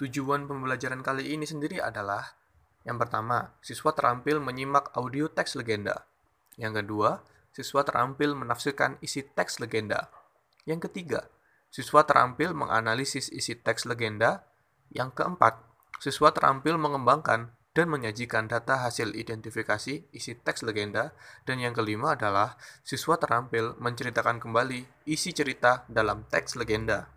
Tujuan pembelajaran kali ini sendiri adalah yang pertama, siswa terampil menyimak audio teks legenda. Yang kedua, siswa terampil menafsirkan isi teks legenda. Yang ketiga, siswa terampil menganalisis isi teks legenda. Yang keempat, siswa terampil mengembangkan dan menyajikan data hasil identifikasi isi teks legenda. Dan yang kelima adalah siswa terampil menceritakan kembali isi cerita dalam teks legenda.